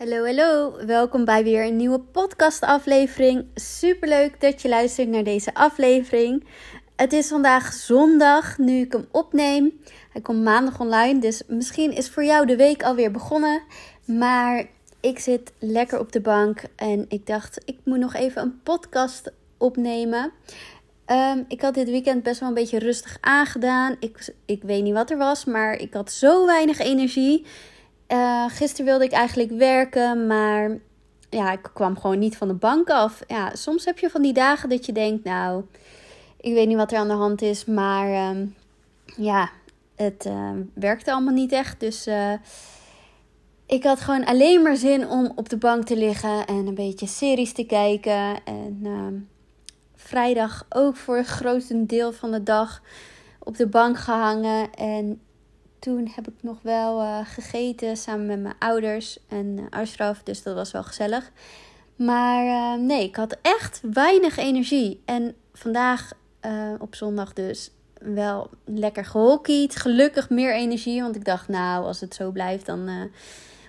Hallo, hallo. Welkom bij weer een nieuwe podcastaflevering. Superleuk dat je luistert naar deze aflevering. Het is vandaag zondag, nu ik hem opneem. Hij komt maandag online, dus misschien is voor jou de week alweer begonnen. Maar ik zit lekker op de bank en ik dacht, ik moet nog even een podcast opnemen. Um, ik had dit weekend best wel een beetje rustig aangedaan. Ik, ik weet niet wat er was, maar ik had zo weinig energie. Uh, gisteren wilde ik eigenlijk werken, maar ja, ik kwam gewoon niet van de bank af. Ja, soms heb je van die dagen dat je denkt, nou, ik weet niet wat er aan de hand is, maar um, ja, het uh, werkte allemaal niet echt. Dus uh, ik had gewoon alleen maar zin om op de bank te liggen en een beetje series te kijken. En ehm, vrijdag ook voor het grootste deel van de dag op de bank gehangen. En toen heb ik nog wel uh, gegeten samen met mijn ouders en uh, Ashraf. Dus dat was wel gezellig. Maar uh, nee, ik had echt weinig energie. En vandaag op zondag dus wel lekker gehockeyd. Gelukkig meer energie. Want ik dacht, nou, als het zo blijft, dan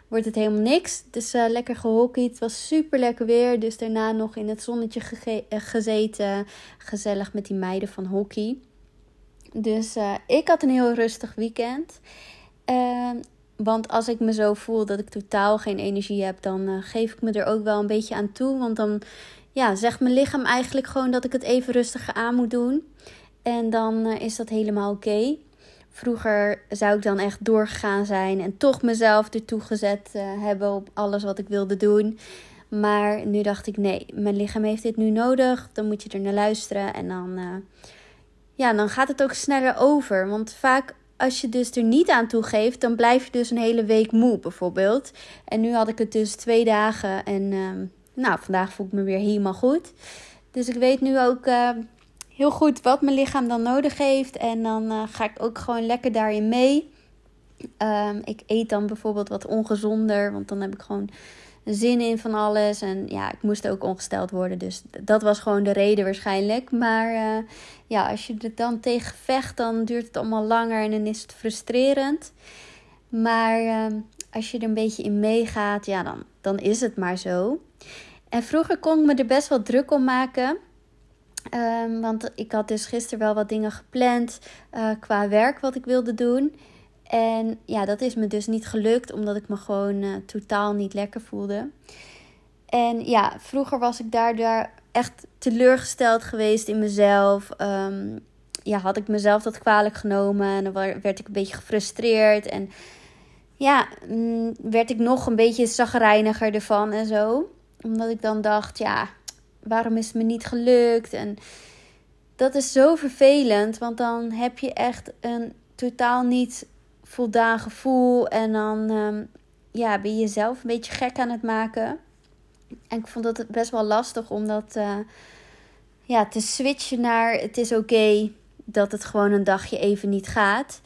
wordt het helemaal niks. Dus lekker gehockeyd. Het was super lekker weer. Dus daarna nog in het zonnetje gezeten. Gezellig met die meiden van hockey. Dus uh, ik had een heel rustig weekend. Uh, want als ik me zo voel dat ik totaal geen energie heb, dan uh, geef ik me er ook wel een beetje aan toe. Want dan ja, zegt mijn lichaam eigenlijk gewoon dat ik het even rustiger aan moet doen. En dan eh, is dat helemaal oké. Vroeger zou ik dan echt doorgegaan zijn en toch mezelf ertoe gezet hebben op alles wat ik wilde doen. Maar nu dacht ik, nee, mijn lichaam heeft dit nu nodig. Dan moet je er naar luisteren en dan ja, dan gaat het ook sneller over. Want vaak als je dus er niet aan toegeeft, dan blijf je dus een hele week moe bijvoorbeeld. En nu had ik het dus twee dagen en uh, nou, vandaag voel ik me weer helemaal goed. Dus ik weet nu ook uh, heel goed wat mijn lichaam dan nodig heeft. En dan uh, ga ik ook gewoon lekker daarin mee. Um, ik eet dan bijvoorbeeld wat ongezonder, want dan heb ik gewoon zin in van alles. En ja, ik moest ook ongesteld worden. Dus dat was gewoon de reden waarschijnlijk. Maar uh, ja, als je er dan tegen vecht, dan duurt het allemaal langer en dan is het frustrerend. Maar uh, als je er een beetje in meegaat, ja, dan, dan is het maar zo. En vroeger kon ik me er best wel druk om maken. Um, want ik had dus gisteren wel wat dingen gepland uh, qua werk wat ik wilde doen. En ja, dat is me dus niet gelukt, omdat ik me gewoon uh, totaal niet lekker voelde. En ja, vroeger was ik daardoor echt teleurgesteld geweest in mezelf. Um, ja, had ik mezelf dat kwalijk genomen en dan werd ik een beetje gefrustreerd. En ja, mm, werd ik nog een beetje zagrijniger ervan en zo. Omdat ik dan dacht, ja, waarom is het me niet gelukt? En dat is zo vervelend, want dan heb je echt een totaal niet voldaan gevoel. En dan um, ja, ben je jezelf een beetje gek aan het maken. En ik vond het best wel lastig om dat uh, ja, te switchen naar het is oké dat het gewoon een dagje even niet gaat.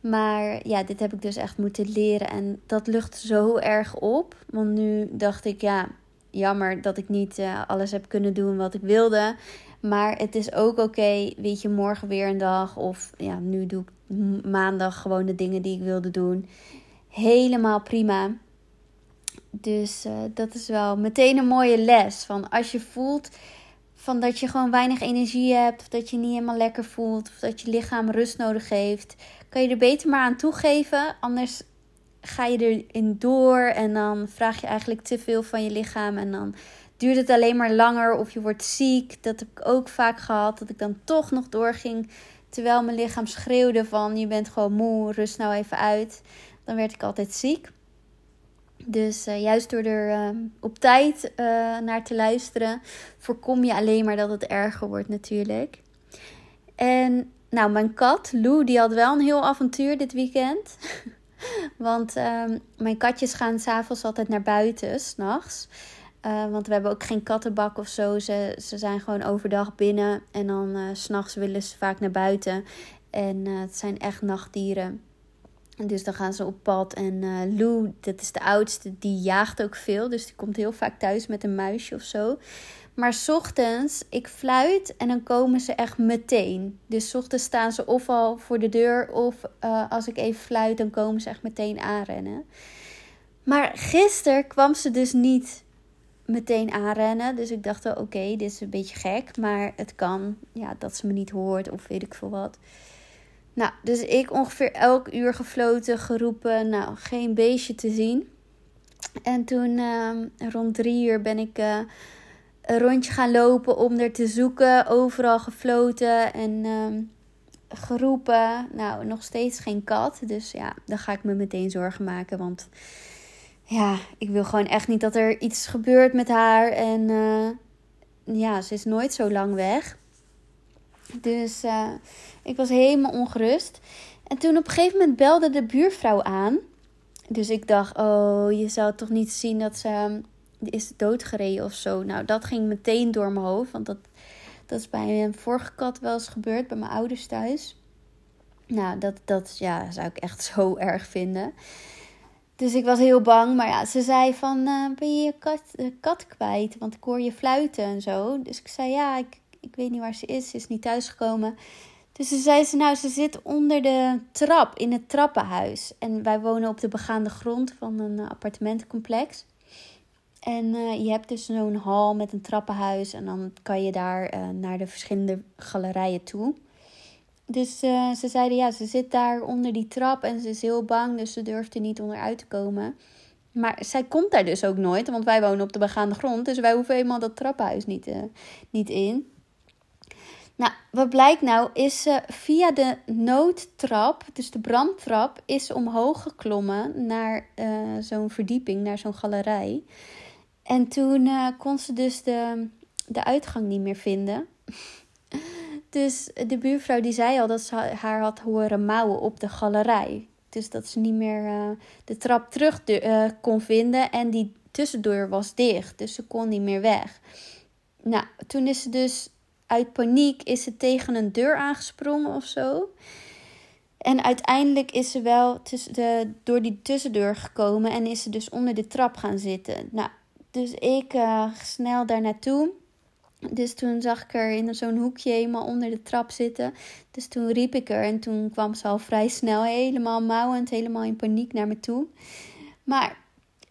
Maar ja, dit heb ik dus echt moeten leren. En dat lucht zo erg op. Want nu dacht ik, ja, jammer dat ik niet uh, alles heb kunnen doen wat ik wilde. Maar het is ook oké, weet je, morgen weer een dag. Of ja, nu doe ik maandag gewoon de dingen die ik wilde doen. Helemaal prima. Dus uh, dat is wel meteen een mooie les. Van als je voelt van dat je gewoon weinig energie hebt. Of dat je niet helemaal lekker voelt. Of dat je lichaam rust nodig heeft. Kan je er beter maar aan toegeven. Anders ga je erin door. En dan vraag je eigenlijk te veel van je lichaam. En dan duurt het alleen maar langer. Of je wordt ziek. Dat heb ik ook vaak gehad. Dat ik dan toch nog doorging Terwijl mijn lichaam schreeuwde van je bent gewoon moe, rust nou even uit. Dan werd ik altijd ziek. Dus uh, juist door er uh, op tijd uh, naar te luisteren, voorkom je alleen maar dat het erger wordt natuurlijk. En nou, mijn kat, Lou, die had wel een heel avontuur dit weekend. Want ehm, mijn katjes gaan s'avonds altijd naar buiten, s'nachts. Uh, want we hebben ook geen kattenbak of zo. Ze, ze zijn gewoon overdag binnen. En dan uh, s'nachts willen ze vaak naar buiten. En uh, het zijn echt nachtdieren. Dus dan gaan ze op pad. En Lou, dat is de oudste, die jaagt ook veel. Dus die komt heel vaak thuis met een muisje of zo. Maar s ochtends, ik fluit en dan komen ze echt meteen. Dus s ochtends staan ze of al voor de deur. Of als ik even fluit, dan komen ze echt meteen aanrennen. Maar gisteren kwam ze dus niet meteen aanrennen. Dus ik dacht, oké, dit is een beetje gek. Maar het kan ja, dat ze me niet hoort of weet ik veel wat. Nou, dus ik ongeveer elk uur gefloten, geroepen. Nou, geen beestje te zien. En toen ehm, rond drie uur ben ik uh, een rondje gaan lopen om er te zoeken. Overal gefloten en ehm, geroepen. Nou, nog steeds geen kat. Dus ja, dan ga ik me meteen zorgen maken. Want ja, ik wil gewoon echt niet dat er iets gebeurt met haar. En uh, ja, ze is nooit zo lang weg. Dus uh, ik was helemaal ongerust. En toen op een gegeven moment belde de buurvrouw aan. Dus ik dacht, oh, je zou toch niet zien dat ze ehm, is doodgereden of zo. Nou, dat ging meteen door mijn hoofd. Want dat, dat is bij een vorige kat wel eens gebeurd, bij mijn ouders thuis. Nou, dat, dat ja, zou ik echt zo erg vinden. Dus ik was heel bang. Maar ja, ze zei van, ben je je kat, uh, kat kwijt? Want ik hoor je fluiten en zo. Dus ik zei, ja, ik, ik weet niet waar ze is. Ze is niet thuisgekomen. Dus ze zei ze, nou, ze zit onder de trap in het trappenhuis. En wij wonen op de begaande grond van een appartementencomplex. En je hebt dus zo'n hal met een trappenhuis. En dan kan je daar naar de verschillende galerijen toe. Dus uh, ze zeiden, ja, ze zit daar onder die trap en ze is heel bang. Dus ze durft er niet onderuit te komen. Maar zij komt daar dus ook nooit, want wij wonen op de begaande grond. Dus wij hoeven helemaal dat trappenhuis niet, niet in. Nou, wat blijkt nou, is ze via de noodtrap, dus de brandtrap, is omhoog geklommen naar zo'n verdieping, naar zo'n galerij. En toen kon ze dus de, de uitgang niet meer vinden. dus de buurvrouw die zei al dat ze haar had horen mouwen op de galerij. Dus dat ze niet meer uh, de trap terug uh, kon vinden en die tussendeur was dicht. Dus ze kon niet meer weg. Nou, toen is ze dus uit paniek is ze tegen een deur aangesprongen of zo. En uiteindelijk is ze wel de, door die tussendeur gekomen en is ze dus onder de trap gaan zitten. Nou, dus ik uh, snel daar naartoe. Dus toen zag ik er in zo'n hoekje helemaal onder de trap zitten. Dus toen riep ik er en toen kwam ze al vrij snel helemaal mouwend, helemaal in paniek naar me toe. Maar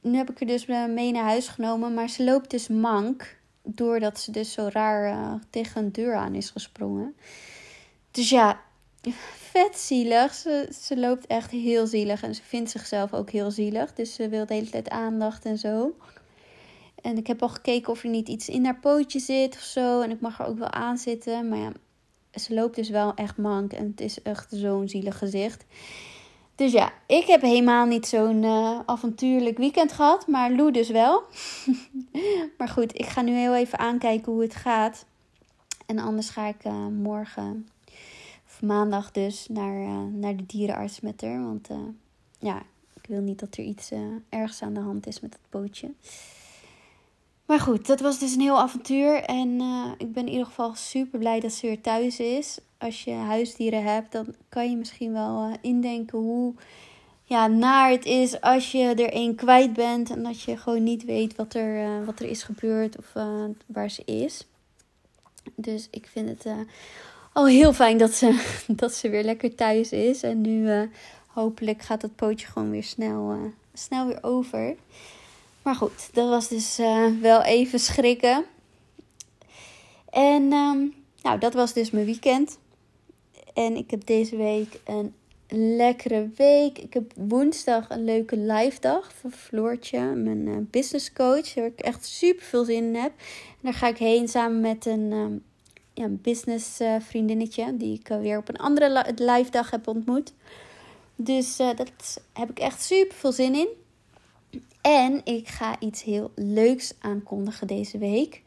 nu heb ik er dus mee naar huis genomen, maar ze loopt dus mank. Doordat ze dus zo raar uh, tegen een deur aan is gesprongen. Dus ja, vet zielig. Ze, ze loopt echt heel zielig. En ze vindt zichzelf ook heel zielig. Dus ze wil de hele tijd aandacht en zo. En ik heb al gekeken of er niet iets in haar pootje zit of zo. En ik mag er ook wel aan zitten. Maar ja, ze loopt dus wel echt mank. En het is echt zo'n zielig gezicht. Dus ja, ik heb helemaal niet zo'n uh, avontuurlijk weekend gehad, maar Lou dus wel. maar goed, ik ga nu heel even aankijken hoe het gaat. En anders ga ik uh, morgen, of maandag dus, naar, uh, naar de dierenarts met haar. Want ja, ik wil niet dat er iets ergs aan de hand is met het pootje. Maar goed, dat was dus een heel avontuur. En ik ben in ieder geval super blij dat ze weer thuis is als je huisdieren hebt, dan kan je misschien wel uh, indenken hoe ja, naar het is als je er een kwijt bent en dat je gewoon niet weet wat er, uh, wat er is gebeurd of waar ze is. Dus ik vind het al heel fijn dat ze, dat ze weer lekker thuis is. En nu hopelijk gaat dat pootje gewoon weer snel, snel weer over. Maar goed, dat was dus wel even schrikken. En um, nou, dat was dus mijn weekend. En ik heb deze week een lekkere week. Ik heb woensdag een leuke live dag voor Floortje, mijn uh, business coach. Waar ik echt super veel zin in heb. Daar ga ik heen samen met een, um, ja, business uh, vriendinnetje. Die ik weer op een andere live dag heb ontmoet. Dus dat heb ik echt super veel zin in. En ik ga iets heel leuks aankondigen deze week.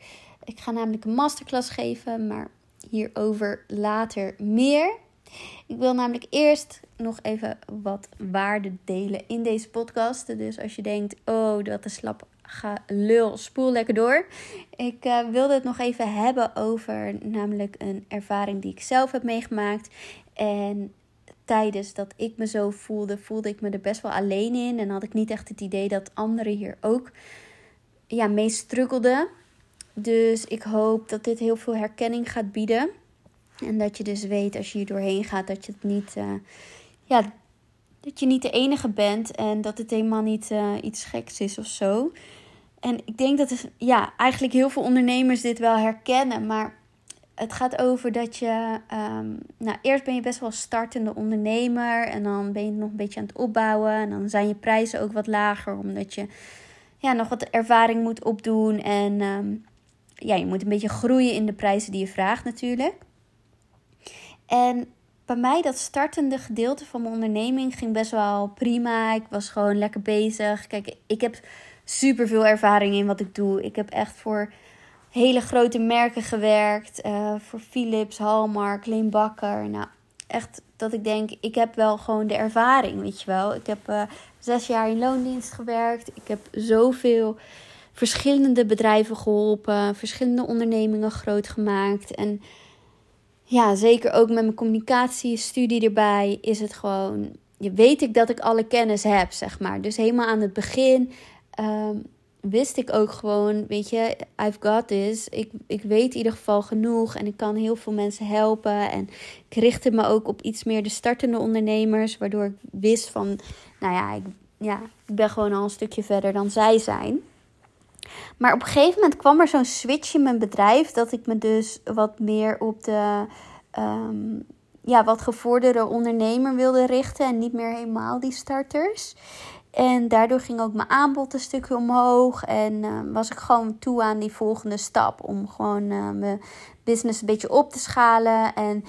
Ik ga namelijk een masterclass geven, maar hierover later meer. Ik wil namelijk eerst nog even wat waarde delen in deze podcast. Dus als je denkt, oh, dat is slap, ga lul, spoel lekker door. Ik uh, wilde het nog even hebben over namelijk een ervaring die ik zelf heb meegemaakt. En tijdens dat ik me zo voelde, voelde ik me er best wel alleen in. En had ik niet echt het idee dat anderen hier ook ja, mee struggelden. Dus ik hoop dat dit heel veel herkenning gaat bieden. En dat je dus weet als je hier doorheen gaat dat je het niet. Uh, ja, dat je niet de enige bent en dat het helemaal niet uh, iets geks is of zo. En ik denk dat ja, eigenlijk heel veel ondernemers dit wel herkennen. Maar het gaat over dat je. Um, nou, eerst ben je best wel startende ondernemer. En dan ben je nog een beetje aan het opbouwen. En dan zijn je prijzen ook wat lager. Omdat je ja, nog wat ervaring moet opdoen. En um, ja, je moet een beetje groeien in de prijzen die je vraagt, natuurlijk. En bij mij, dat startende gedeelte van mijn onderneming ging best wel prima. Ik was gewoon lekker bezig. Kijk, ik heb super veel ervaring in wat ik doe. Ik heb echt voor hele grote merken gewerkt. Uh, voor Philips, Hallmark, Leen Bakker. Nou, echt dat ik denk, ik heb wel gewoon de ervaring, weet je wel. Ik heb uh, zes jaar in loondienst gewerkt. Ik heb zoveel verschillende bedrijven geholpen. Verschillende ondernemingen groot gemaakt. En ja, zeker ook met mijn communicatiestudie erbij is het gewoon... Je weet ik dat ik alle kennis heb, zeg maar. Dus helemaal aan het begin um, wist ik ook gewoon, weet je, I've got this. Ik, ik weet in ieder geval genoeg en ik kan heel veel mensen helpen. En ik richtte me ook op iets meer de startende ondernemers, waardoor ik wist van, nou ja, ik, ja, ik ben gewoon al een stukje verder dan zij zijn. Maar op een gegeven moment kwam er zo'n switch in mijn bedrijf dat ik me dus wat meer op de um, ja, wat gevorderde ondernemer wilde richten en niet meer helemaal die starters. En daardoor ging ook mijn aanbod een stukje omhoog. En uh, was ik gewoon toe aan die volgende stap. Om gewoon uh, mijn business een beetje op te schalen. En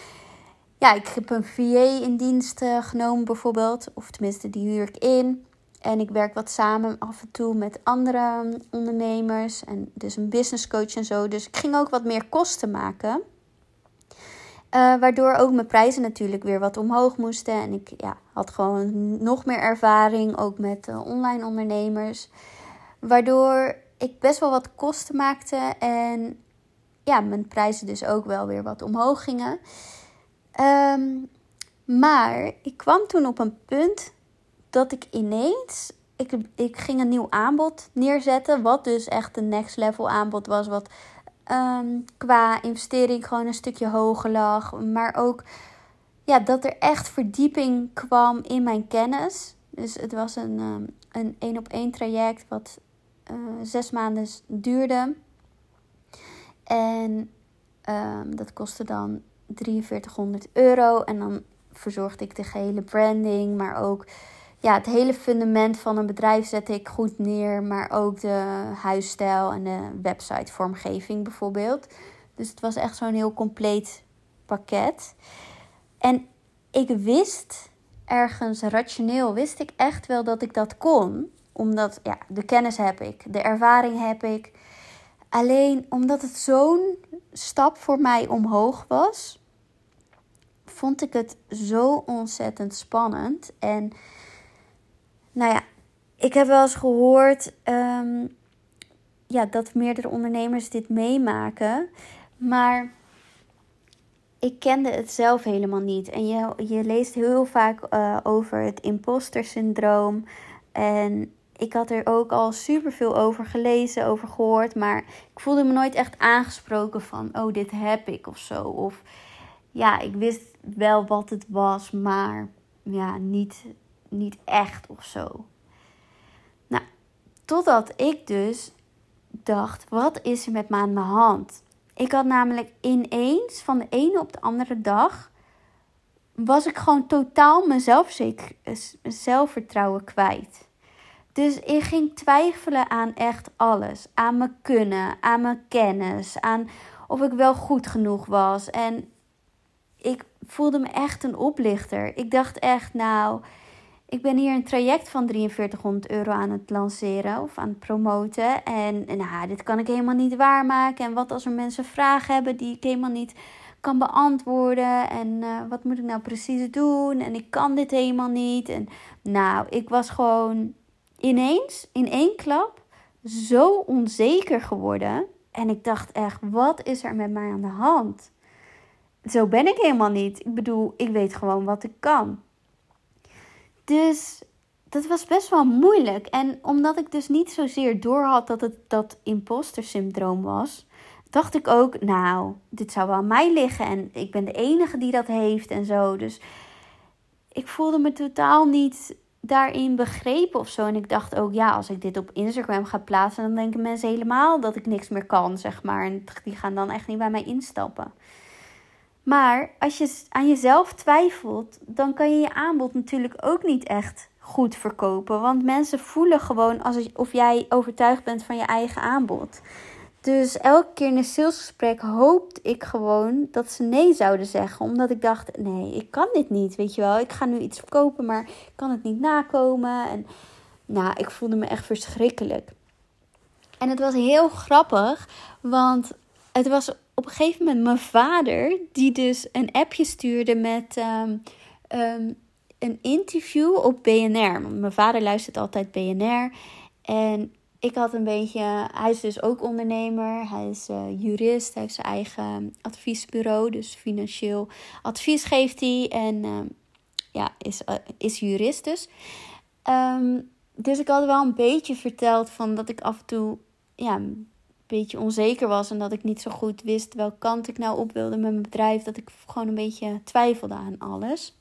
ja, ik heb een VA in dienst uh, genomen bijvoorbeeld. Of tenminste, die huur ik in. En ik werk wat samen af en toe met andere ondernemers. En dus een business coach en zo. Dus ik ging ook wat meer kosten maken. Uh, waardoor ook mijn prijzen natuurlijk weer wat omhoog moesten. En ik ja, had gewoon nog meer ervaring, ook met uh, online ondernemers. Waardoor ik best wel wat kosten maakte. En ja, mijn prijzen dus ook wel weer wat omhoog gingen. Um, maar ik kwam toen op een punt dat ik ineens. Ik, ik ging een nieuw aanbod neerzetten. Wat dus echt een next level aanbod was. Wat um, qua investering gewoon een stukje hoger lag. Maar ook ja, dat er echt verdieping kwam in mijn kennis. Dus het was een um, een één op één traject wat uh, zes maanden duurde. En um, dat kostte dan 4300 euro. En dan verzorgde ik de gehele branding, maar ook ja, het hele fundament van een bedrijf zette ik goed neer. Maar ook de huisstijl en de website vormgeving bijvoorbeeld. Dus het was echt zo'n heel compleet pakket. En ik wist ergens rationeel, wist ik echt wel dat ik dat kon. Omdat, ja, de kennis heb ik, de ervaring heb ik. Alleen omdat het zo'n stap voor mij omhoog was, vond ik het zo ontzettend spannend. En nou ja, ik heb wel eens gehoord um, ja, dat meerdere ondernemers dit meemaken. Maar ik kende het zelf helemaal niet. En je, je leest heel vaak uh, over het imposter syndroom. En ik had er ook al superveel over gelezen, over gehoord. Maar ik voelde me nooit echt aangesproken van, oh, dit heb ik of zo. Of ja, ik wist wel wat het was, maar ja, niet niet echt of zo. Nou, totdat ik dus dacht: wat is er met me aan de hand? Ik had namelijk ineens van de ene op de andere dag was ik gewoon totaal mijn zelfvertrouwen kwijt. Dus ik ging twijfelen aan echt alles. Aan mijn kunnen, aan mijn kennis, aan of ik wel goed genoeg was. En ik voelde me echt een oplichter. Ik dacht echt, nou, ik ben hier een traject van 4300 euro aan het lanceren of aan het promoten. En nou, dit kan ik helemaal niet waarmaken. En wat als er mensen vragen hebben die ik helemaal niet kan beantwoorden? En uh, wat moet ik nou precies doen? En ik kan dit helemaal niet. En nou, ik was gewoon ineens, in één klap, zo onzeker geworden. En ik dacht echt, wat is er met mij aan de hand? Zo ben ik helemaal niet. Ik bedoel, ik weet gewoon wat ik kan. Dus dat was best wel moeilijk. En omdat ik dus niet zozeer doorhad dat het dat imposter syndroom was, dacht ik ook, nou, dit zou wel aan mij liggen. En ik ben de enige die dat heeft en zo. Dus ik voelde me totaal niet daarin begrepen of zo. En ik dacht ook, ja, als ik dit op Instagram ga plaatsen, dan denken mensen helemaal dat ik niks meer kan, zeg maar. En die gaan dan echt niet bij mij instappen. Maar als je aan jezelf twijfelt, dan kan je je aanbod natuurlijk ook niet echt goed verkopen. Want mensen voelen gewoon alsof jij overtuigd bent van je eigen aanbod. Dus elke keer in een salesgesprek hoopte ik gewoon dat ze nee zouden zeggen. Omdat ik dacht, nee, ik kan dit niet, weet je wel. Ik ga nu iets verkopen, maar ik kan het niet nakomen. En nou, ik voelde me echt verschrikkelijk. En het was heel grappig, want het was op een gegeven moment mijn vader... die dus een appje stuurde met um, um, een interview op BNR. Want mijn vader luistert altijd BNR. En ik had een beetje. Hij is dus ook ondernemer. Hij is uh, jurist. Hij heeft zijn eigen adviesbureau. Dus financieel advies geeft hij. En uh, ja, is, uh, is jurist dus. Dus ik had wel een beetje verteld van dat ik af en toe ja, beetje onzeker was. En dat ik niet zo goed wist welke kant ik nou op wilde met mijn bedrijf. Dat ik gewoon een beetje twijfelde aan alles.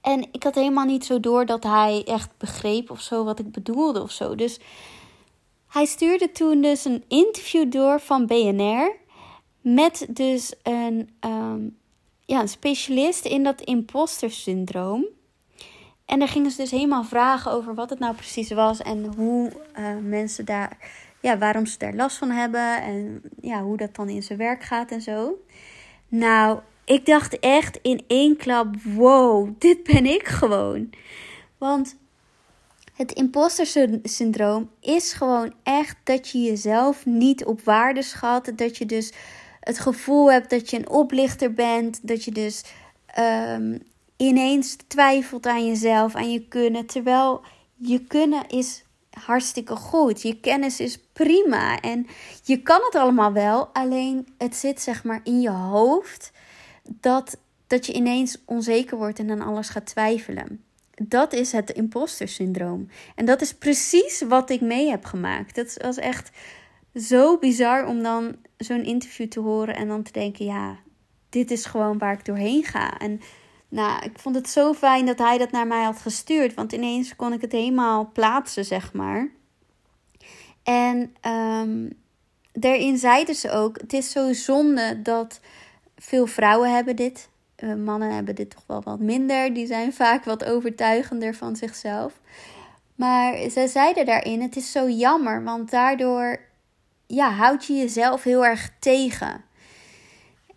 En ik had helemaal niet zo door dat hij echt begreep of zo wat ik bedoelde of zo. Dus hij stuurde toen dus een interview door van BNR. Met dus een, um, ja, een specialist in dat imposter syndroom. En daar gingen ze dus helemaal vragen over wat het nou precies was. En hoe uh, mensen daar, ja, waarom ze daar last van hebben. En ja, hoe dat dan in zijn werk gaat en zo. Nou, ik dacht echt in één klap: wow, dit ben ik gewoon. Want het imposter syndroom is gewoon echt dat je jezelf niet op waarde schat. Dat je dus het gevoel hebt dat je een oplichter bent. Dat je dus um, ineens twijfelt aan jezelf, aan je kunnen. Terwijl je kunnen is hartstikke goed. Je kennis is prima. En je kan het allemaal wel. Alleen het zit zeg maar in je hoofd dat, dat je ineens onzeker wordt en aan alles gaat twijfelen. Dat is het imposter syndroom. En dat is precies wat ik mee heb gemaakt. Dat was echt zo bizar om dan zo'n interview te horen en dan te denken: ja, dit is gewoon waar ik doorheen ga. En nou, ik vond het zo fijn dat hij dat naar mij had gestuurd, want ineens kon ik het helemaal plaatsen, zeg maar. En um, daarin zeiden ze ook: het is zo zonde dat veel vrouwen hebben dit. Uh, mannen hebben dit toch wel wat minder. Die zijn vaak wat overtuigender van zichzelf. Maar ze zeiden daarin: het is zo jammer, want daardoor ja, houd je jezelf heel erg tegen.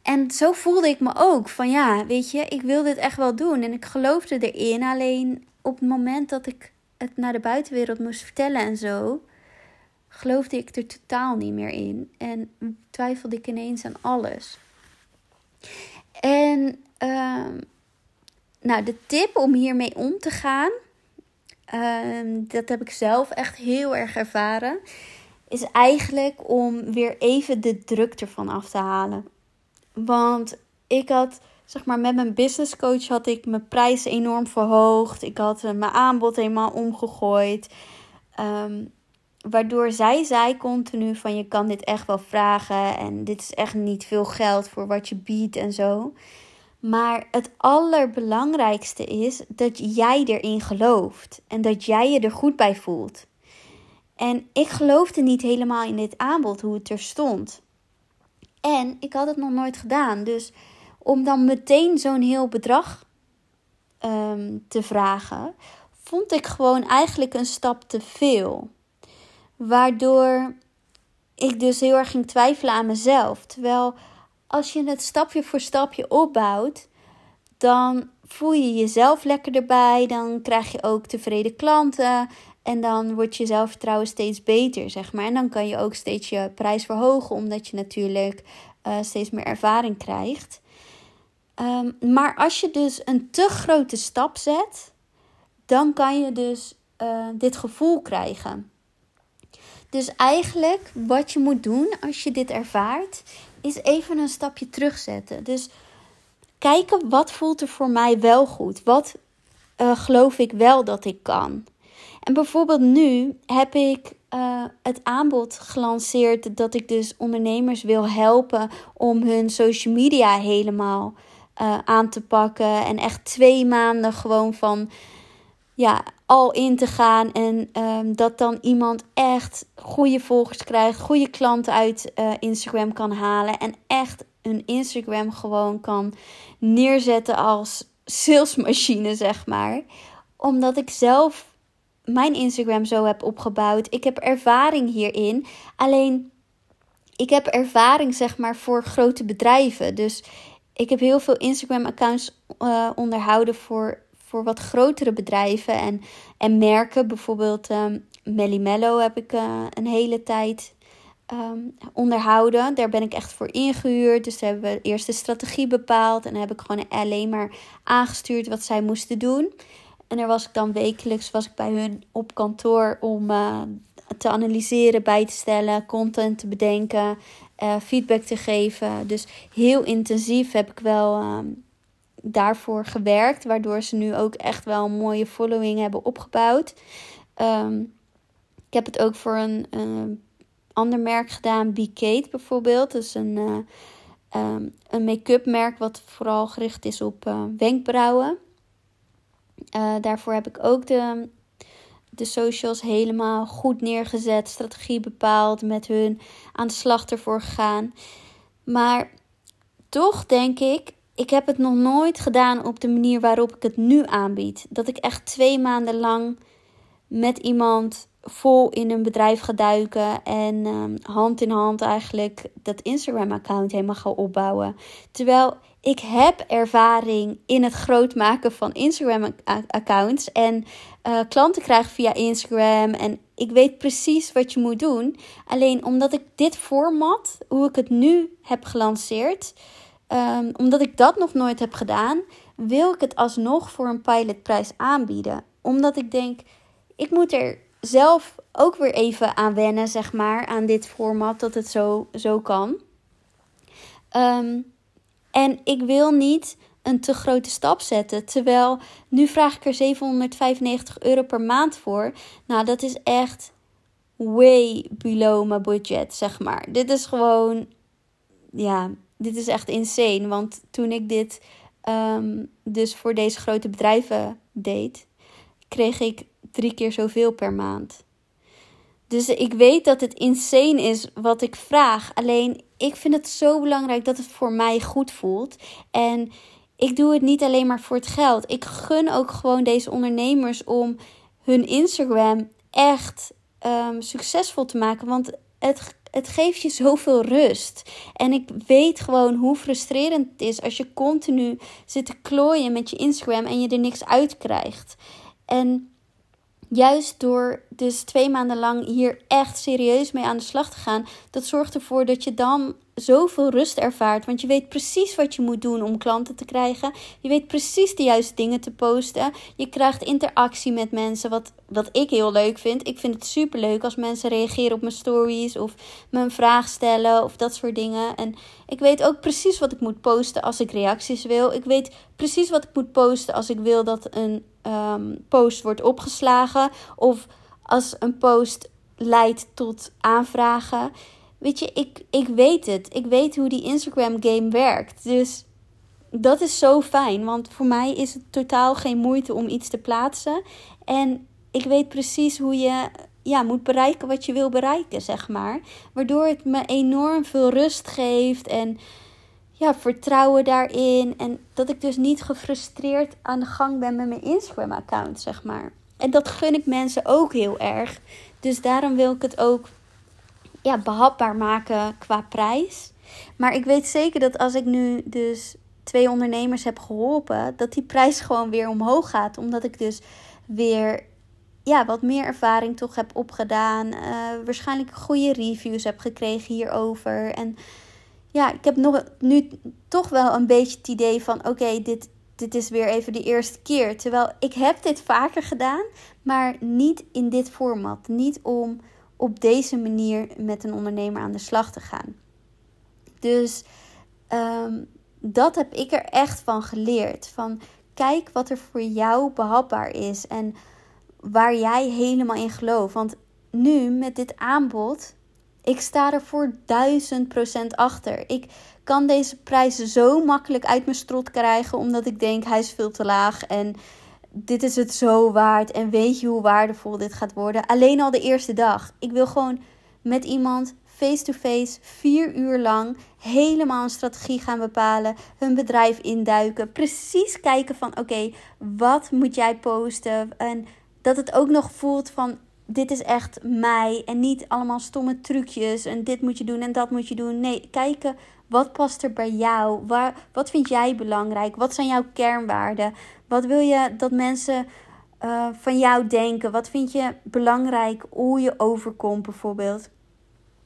En zo voelde ik me ook. Van ja, weet je, ik wil dit echt wel doen. En ik geloofde erin. Alleen op het moment dat ik het naar de buitenwereld moest vertellen en zo, geloofde ik er totaal niet meer in. En twijfelde ik ineens aan alles. En uh, nou, de tip om hiermee om te gaan, uh, dat heb ik zelf echt heel erg ervaren, is eigenlijk om weer even de druk ervan af te halen. Want ik had, zeg maar, met mijn business coach had ik mijn prijs enorm verhoogd. Ik had uh, mijn aanbod helemaal omgegooid. Um, waardoor zij zei continu van je kan dit echt wel vragen en dit is echt niet veel geld voor wat je biedt en zo. Maar het allerbelangrijkste is dat jij erin gelooft en dat jij je er goed bij voelt. En ik geloofde niet helemaal in dit aanbod, hoe het er stond. En ik had het nog nooit gedaan. Dus om dan meteen zo'n heel bedrag um, te vragen, vond ik gewoon eigenlijk een stap te veel. Waardoor ik dus heel erg ging twijfelen aan mezelf. Terwijl als je het stapje voor stapje opbouwt, dan voel je jezelf lekker erbij. Dan krijg je ook tevreden klanten. En dan wordt je zelfvertrouwen steeds beter, zeg maar. En dan kan je ook steeds je prijs verhogen, omdat je natuurlijk uh, steeds meer ervaring krijgt. Um, maar als je dus een te grote stap zet, dan kan je dus uh, dit gevoel krijgen. Dus eigenlijk wat je moet doen als je dit ervaart, is even een stapje terugzetten. Dus kijken wat voelt er voor mij wel goed. Wat uh, geloof ik wel dat ik kan. En bijvoorbeeld nu heb ik uh, het aanbod gelanceerd dat ik dus ondernemers wil helpen om hun social media helemaal uh, aan te pakken. En echt twee maanden gewoon van ja, al in te gaan. En um, dat dan iemand echt goede volgers krijgt, goede klanten uit uh, Instagram kan halen. En echt een Instagram gewoon kan neerzetten als salesmachine, zeg maar. Omdat ik zelf mijn Instagram zo heb opgebouwd. Ik heb ervaring hierin. Alleen ik heb ervaring, zeg maar, voor grote bedrijven. Dus ik heb heel veel Instagram-accounts uh, onderhouden voor, voor wat grotere bedrijven en, en merken. Bijvoorbeeld um, Melly Mello heb ik uh, een hele tijd um, onderhouden. Daar ben ik echt voor ingehuurd. Dus hebben we eerst de strategie bepaald. En dan heb ik gewoon alleen maar aangestuurd wat zij moesten doen. En daar was ik dan wekelijks was ik bij hun op kantoor om uh, te analyseren, bij te stellen, content te bedenken, uh, feedback te geven. Dus heel intensief heb ik wel uh, daarvoor gewerkt, waardoor ze nu ook echt wel een mooie following hebben opgebouwd. Um, ik heb het ook voor een ander merk gedaan, Be Kate bijvoorbeeld. Is een, um, een make-up merk wat vooral gericht is op wenkbrauwen. Uh, daarvoor heb ik ook de, de socials helemaal goed neergezet, strategie bepaald, met hun aan de slag ervoor gegaan. Maar toch denk ik, ik heb het nog nooit gedaan op de manier waarop ik het nu aanbied. Dat ik echt twee maanden lang met iemand vol in een bedrijf ga duiken en um, hand in hand eigenlijk dat Instagram-account helemaal ga opbouwen. Terwijl ik heb ervaring in het groot maken van Instagram-accounts en uh, klanten krijgen via Instagram en ik weet precies wat je moet doen. Alleen omdat ik dit format, hoe ik het nu heb gelanceerd, um, omdat ik dat nog nooit heb gedaan, wil ik het alsnog voor een pilotprijs aanbieden. Omdat ik denk, ik moet er zelf ook weer even aan wennen, zeg maar, aan dit format, dat het zo, zo kan. Um, en ik wil niet een te grote stap zetten. Terwijl nu vraag ik er 795 euro per maand voor. Nou, dat is echt way below my budget, zeg maar. Dit is gewoon, ja, dit is echt insane. Want toen ik dit um, dus voor deze grote bedrijven deed, kreeg ik drie keer zoveel per maand. Dus ik weet dat het insane is wat ik vraag. Alleen ik vind het zo belangrijk dat het voor mij goed voelt. En ik doe het niet alleen maar voor het geld. Ik gun ook gewoon deze ondernemers om hun Instagram echt um, succesvol te maken. Want het, het geeft je zoveel rust. En ik weet gewoon hoe frustrerend het is als je continu zit te klooien met je Instagram en je er niks uit krijgt. En juist door dus twee maanden lang hier echt serieus mee aan de slag te gaan, dat zorgt ervoor dat je dan zoveel rust ervaart. Want je weet precies wat je moet doen om klanten te krijgen. Je weet precies de juiste dingen te posten. Je krijgt interactie met mensen, wat, wat ik heel leuk vind. Ik vind het super leuk als mensen reageren op mijn stories of me een vraag stellen of dat soort dingen. En ik weet ook precies wat ik moet posten als ik reacties wil. Ik weet precies wat ik moet posten als ik wil dat een um, post wordt opgeslagen of als een post leidt tot aanvragen. Weet je, ik, ik weet het. Ik weet hoe die Instagram game werkt. Dus dat is zo fijn. Want voor mij is het totaal geen moeite om iets te plaatsen. En ik weet precies hoe je ja, moet bereiken wat je wil bereiken, zeg maar. Waardoor het me enorm veel rust geeft en ja, vertrouwen daarin. En dat ik dus niet gefrustreerd aan de gang ben met mijn Instagram-account, zeg maar. En dat gun ik mensen ook heel erg. Dus daarom wil ik het ook ja, behapbaar maken qua prijs. Maar ik weet zeker dat als ik nu dus twee ondernemers heb geholpen, dat die prijs gewoon weer omhoog gaat. Omdat ik dus weer ja, wat meer ervaring toch heb opgedaan. Uh, waarschijnlijk goede reviews heb gekregen hierover. En ja, ik heb nog, nu toch wel een beetje het idee van: oké, dit, dit is weer even de eerste keer. Terwijl ik heb dit vaker gedaan, maar niet in dit format. Niet om op deze manier met een ondernemer aan de slag te gaan. Dus um, dat heb ik er echt van geleerd. Van kijk wat er voor jou behapbaar is en waar jij helemaal in gelooft. Want nu met dit aanbod, Ik sta er voor duizend procent achter. Ik kan deze prijzen zo makkelijk uit mijn strot krijgen, omdat ik denk hij is veel te laag en dit is het zo waard. En weet je hoe waardevol dit gaat worden? Alleen al de eerste dag. Ik wil gewoon met iemand face-to-face, vier uur lang, helemaal een strategie gaan bepalen, hun bedrijf induiken, precies kijken van oké, wat moet jij posten en dat het ook nog voelt van dit is echt mij en niet allemaal stomme trucjes en dit moet je doen en dat moet je doen. Nee, kijken wat past er bij jou? Waar, wat vind jij belangrijk? Wat zijn jouw kernwaarden? Wat wil je dat mensen uh, van jou denken? Wat vind je belangrijk hoe je overkomt bijvoorbeeld?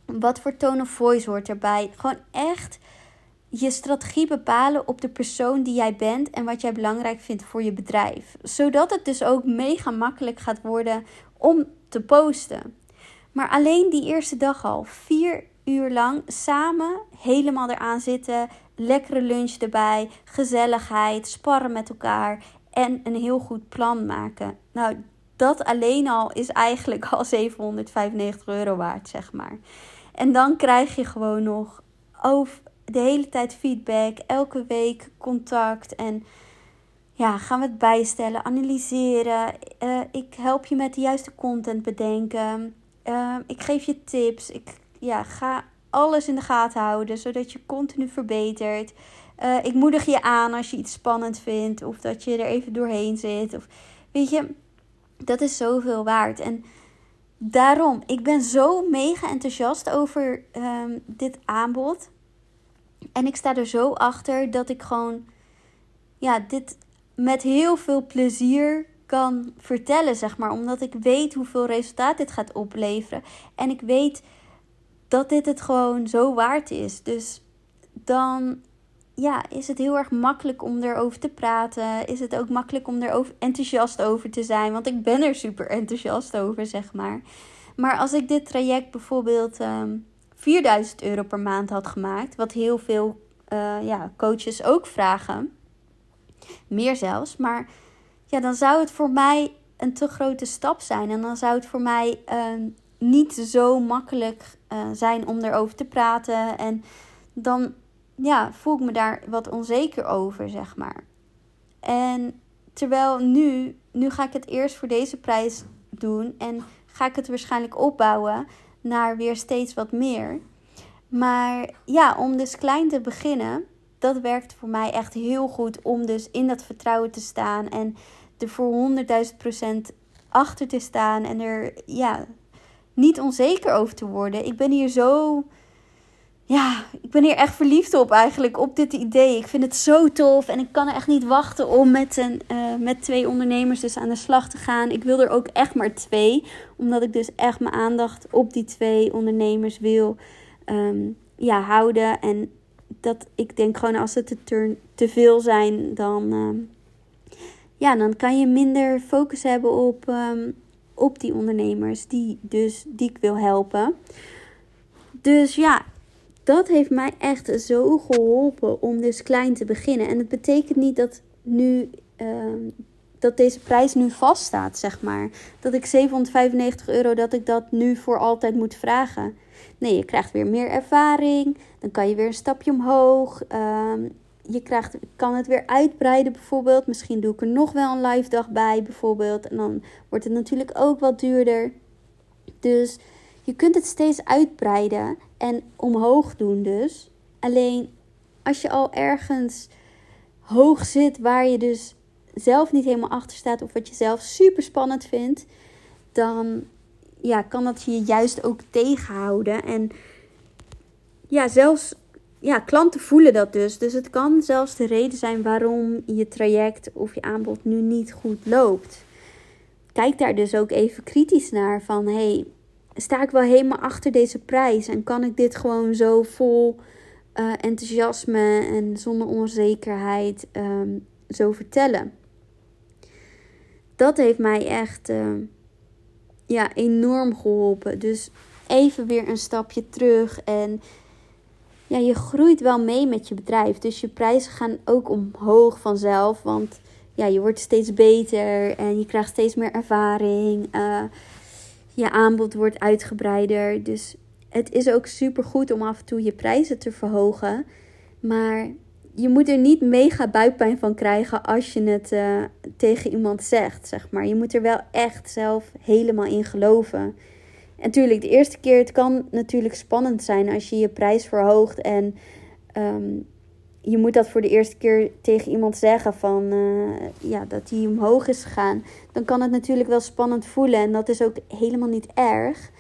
Wat voor tone of voice hoort erbij? Gewoon echt je strategie bepalen op de persoon die jij bent en wat jij belangrijk vindt voor je bedrijf. Zodat het dus ook mega makkelijk gaat worden om te posten. Maar alleen die eerste dag al, vier uur lang samen helemaal eraan zitten. Lekkere lunch erbij, gezelligheid, sparren met elkaar en een heel goed plan maken. Nou, dat alleen al is eigenlijk al 795 euro waard, zeg maar. En dan krijg je gewoon nog over de hele tijd feedback, elke week contact en ja, gaan we het bijstellen, analyseren. Uh, ik help je met de juiste content bedenken. Uh, ik geef je tips. Ik ja, ga alles in de gaten houden, zodat je continu verbetert. Uh, ik moedig je aan als je iets spannend vindt of dat je er even doorheen zit. Of, weet je, dat is zoveel waard. En daarom, ik ben zo mega enthousiast over um, dit aanbod. En ik sta er zo achter dat ik gewoon, ja, dit met heel veel plezier kan vertellen, zeg maar. Omdat ik weet hoeveel resultaat dit gaat opleveren. En ik weet dat dit het gewoon zo waard is. Dus dan ja, is het heel erg makkelijk om erover te praten. Is het ook makkelijk om er enthousiast over te zijn. Want ik ben er super enthousiast over, zeg maar. Maar als ik dit traject bijvoorbeeld um, ehm, 4000 euro per maand had gemaakt, wat heel veel uh, ja, coaches ook vragen, meer zelfs, maar ja, dan zou het voor mij een te grote stap zijn. En dan zou het voor mij uh, niet zo makkelijk uh, zijn om erover te praten. En dan ja, voel ik me daar wat onzeker over, zeg maar. En terwijl nu, nu ga ik het eerst voor deze prijs doen en ga ik het waarschijnlijk opbouwen naar weer steeds wat meer. Maar ja, om dus klein te beginnen, dat werkt voor mij echt heel goed om dus in dat vertrouwen te staan en er voor 100.000% achter te staan en er ja, niet onzeker over te worden. Ik ben hier zo. Ja, ik ben hier echt verliefd op eigenlijk, op dit idee. Ik vind het zo tof en ik kan er echt niet wachten om met, een, uh, met twee ondernemers dus aan de slag te gaan. Ik wil er ook echt maar twee, omdat ik dus echt mijn aandacht op die twee ondernemers wil um, ja, houden. En dat ik denk gewoon als het te, te veel zijn, dan, um, ja, dan kan je minder focus hebben op, um, op die ondernemers die, dus, die ik wil helpen. Dus ja, dat heeft mij echt zo geholpen om dus klein te beginnen. En het betekent niet dat nu uh, dat deze prijs nu vaststaat, zeg maar. Dat ik 795 euro, dat ik dat nu voor altijd moet vragen. Nee, je krijgt weer meer ervaring. Dan kan je weer een stapje omhoog. Um, je krijgt, kan het weer uitbreiden bijvoorbeeld. Misschien doe ik er nog wel een live dag bij bijvoorbeeld. En dan wordt het natuurlijk ook wat duurder. Dus je kunt het steeds uitbreiden en omhoog doen dus. Alleen als je al ergens hoog zit waar je dus zelf niet helemaal achter staat of wat je zelf super spannend vindt, dan ja, kan dat je juist ook tegenhouden. En ja, zelfs ja, klanten voelen dat dus. Dus het kan zelfs de reden zijn waarom je traject of je aanbod nu niet goed loopt. Kijk daar dus ook even kritisch naar van hey, sta ik wel helemaal achter deze prijs en kan ik dit gewoon zo vol uh, enthousiasme en zonder onzekerheid um, zo vertellen? Dat heeft mij echt uh, ja, enorm geholpen. Dus even weer een stapje terug en ja, je groeit wel mee met je bedrijf. Dus je prijzen gaan ook omhoog vanzelf. Want ja, je wordt steeds beter en je krijgt steeds meer ervaring. Uh, je aanbod wordt uitgebreider. Dus het is ook super goed om af en toe je prijzen te verhogen. Maar je moet er niet mega buikpijn van krijgen als je het uh, tegen iemand zegt, zeg maar. Je moet er wel echt zelf helemaal in geloven. En natuurlijk, de eerste keer, het kan natuurlijk spannend zijn als je je prijs verhoogt en um, je moet dat voor de eerste keer tegen iemand zeggen van uh, ja, dat die omhoog is gegaan. Dan kan het natuurlijk wel spannend voelen en dat is ook helemaal niet erg.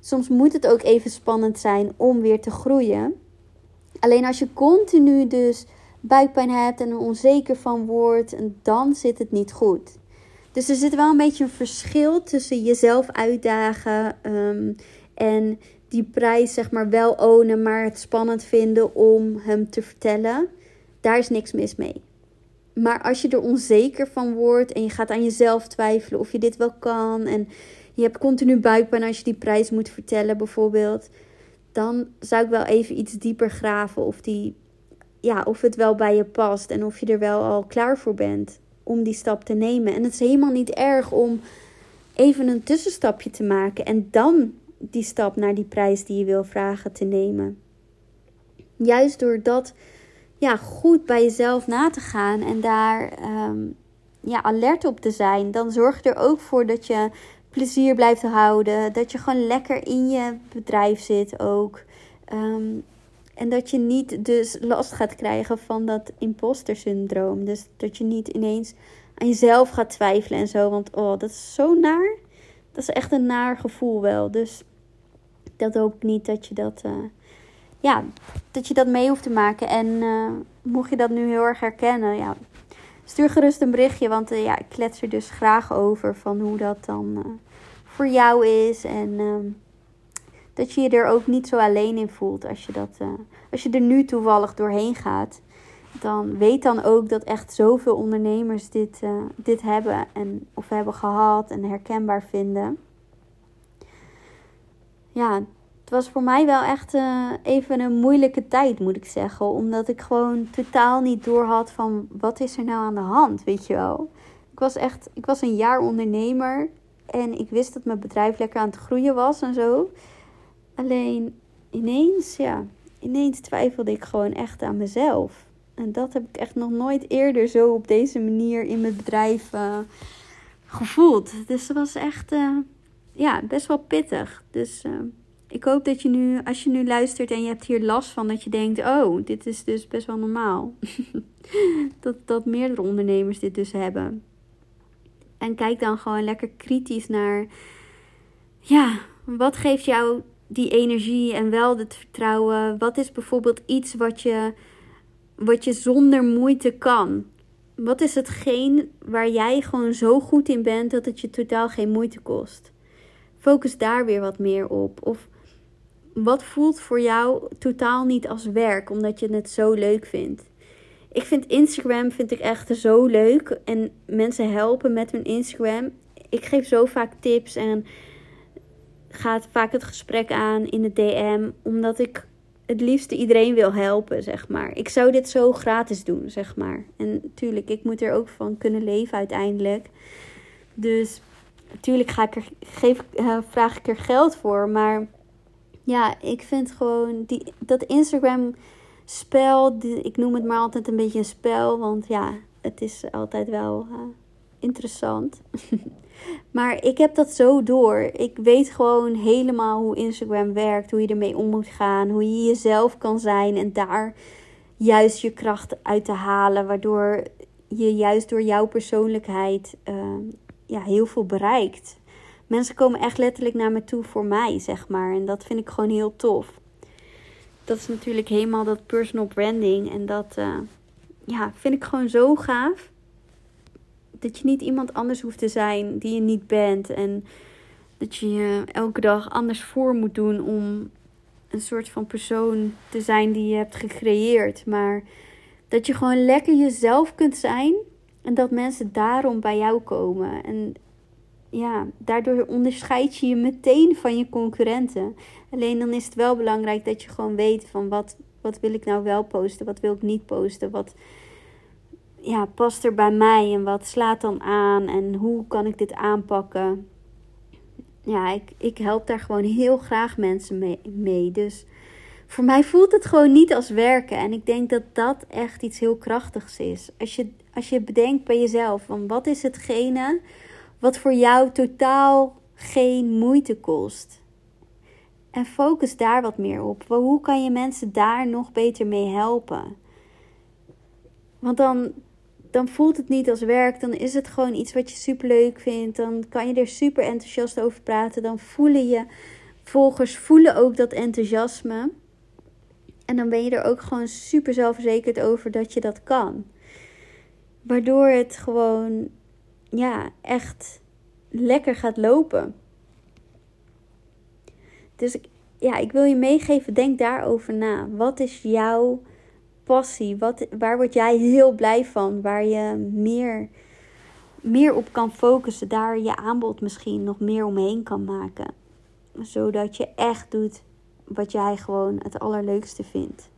Soms moet het ook even spannend zijn om weer te groeien. Alleen als je continu dus buikpijn hebt en er onzeker van wordt, dan zit het niet goed. Dus er zit wel een beetje een verschil tussen jezelf uitdagen um, en die prijs zeg maar wel ownen, maar het spannend vinden om hem te vertellen. Daar is niks mis mee. Maar als je er onzeker van wordt en je gaat aan jezelf twijfelen of je dit wel kan en je hebt continu buikpijn als je die prijs moet vertellen bijvoorbeeld, dan zou ik wel even iets dieper graven of die ja, of het wel bij je past en of je er wel al klaar voor bent om die stap te nemen. En het is helemaal niet erg om even een tussenstapje te maken en dan die stap naar die prijs die je wil vragen te nemen. Juist door dat ja, goed bij jezelf na te gaan en daar ehm, ja, alert op te zijn, dan zorg je er ook voor dat je plezier blijft houden. Dat je gewoon lekker in je bedrijf zit ook. Ehm, en dat je niet dus last gaat krijgen van dat imposter syndroom. Dus dat je niet ineens aan jezelf gaat twijfelen en zo. Want oh, dat is zo naar. Dat is echt een naar gevoel wel. Dus dat hoop ik niet dat je dat, uh, ja, dat je dat mee hoeft te maken. En uh, mocht je dat nu heel erg herkennen, ja, stuur gerust een berichtje. Want uh, ja, ik klets er dus graag over van hoe dat dan voor jou is. En ehm, dat je je er ook niet zo alleen in voelt als je, dat, als je er nu toevallig doorheen gaat. Dan weet dan ook dat echt zoveel ondernemers dit, dit hebben en of hebben gehad en herkenbaar vinden ja, het was voor mij wel echt uh, even een moeilijke tijd, moet ik zeggen. Omdat ik gewoon totaal niet door had van wat is er nou aan de hand, weet je wel. Ik was echt, ik was een jaar ondernemer en ik wist dat mijn bedrijf lekker aan het groeien was en zo. Alleen ineens, ja, ineens twijfelde ik gewoon echt aan mezelf. En dat heb ik echt nog nooit eerder zo op deze manier in mijn bedrijf gevoeld. Dus het was echt... Uh, ja, best wel pittig. Dus uh, ik hoop dat je nu, als je nu luistert en je hebt hier last van, dat je denkt: oh, dit is dus best wel normaal. dat, dat meerdere ondernemers dit dus hebben. En kijk dan gewoon lekker kritisch naar: ja, wat geeft jou die energie en wel het vertrouwen? Wat is bijvoorbeeld iets wat je, wat je zonder moeite kan? Wat is hetgeen waar jij gewoon zo goed in bent dat het je totaal geen moeite kost? Focus daar weer wat meer op. Of wat voelt voor jou totaal niet als werk, omdat je het zo leuk vindt. Ik vind Instagram vind ik echt zo leuk. En mensen helpen met hun Instagram. Ik geef zo vaak tips en ga vaak het gesprek aan in de DM. Omdat ik het liefste iedereen wil helpen, zeg maar. Ik zou dit zo gratis doen, zeg maar. En natuurlijk, ik moet er ook van kunnen leven uiteindelijk. Dus natuurlijk ga ik er, geef, uh, vraag ik er geld voor. Maar ja, ik vind gewoon die, dat Instagram spel, die, ik noem het maar altijd een beetje een spel. Want ja, het is altijd wel uh, interessant. maar ik heb dat zo door. Ik weet gewoon helemaal hoe Instagram werkt, hoe je ermee om moet gaan, hoe je jezelf kan zijn en daar juist je kracht uit te halen, waardoor je juist door jouw persoonlijkheid uh, ja, heel veel bereikt. Mensen komen echt letterlijk naar me toe voor mij, zeg maar. En dat vind ik gewoon heel tof. Dat is natuurlijk helemaal dat personal branding. En dat uh, ja, vind ik gewoon zo gaaf. Dat je niet iemand anders hoeft te zijn die je niet bent. En dat je je elke dag anders voor moet doen om een soort van persoon te zijn die je hebt gecreëerd. Maar dat je gewoon lekker jezelf kunt zijn. En dat mensen daarom bij jou komen. En ja, daardoor onderscheid je je meteen van je concurrenten. Alleen dan is het wel belangrijk dat je gewoon weet van wat, wat wil ik nou wel posten, wat wil ik niet posten, wat ja, past er bij mij en wat slaat dan aan en hoe kan ik dit aanpakken. ja, ik, ik help daar gewoon heel graag mensen mee, mee. Dus voor mij voelt het gewoon niet als werken. En ik denk dat dat echt iets heel krachtigs is. Als je, als je bedenkt bij jezelf, van wat is hetgene wat voor jou totaal geen moeite kost? En focus daar wat meer op. Hoe kan je mensen daar nog beter mee helpen? Want dan, dan voelt het niet als werk. Dan is het gewoon iets wat je super leuk vindt. Dan kan je er super enthousiast over praten. Dan voelen je volgers voelen ook dat enthousiasme. En dan ben je er ook gewoon super zelfverzekerd over dat je dat kan. Waardoor het gewoon, ja, echt lekker gaat lopen. Dus ja, ik wil je meegeven, denk daarover na. Wat is jouw passie? Wat, waar word jij heel blij van? Waar je meer, meer op kan focussen. Daar je aanbod misschien nog meer omheen kan maken. Zodat je echt doet wat jij gewoon het allerleukste vindt.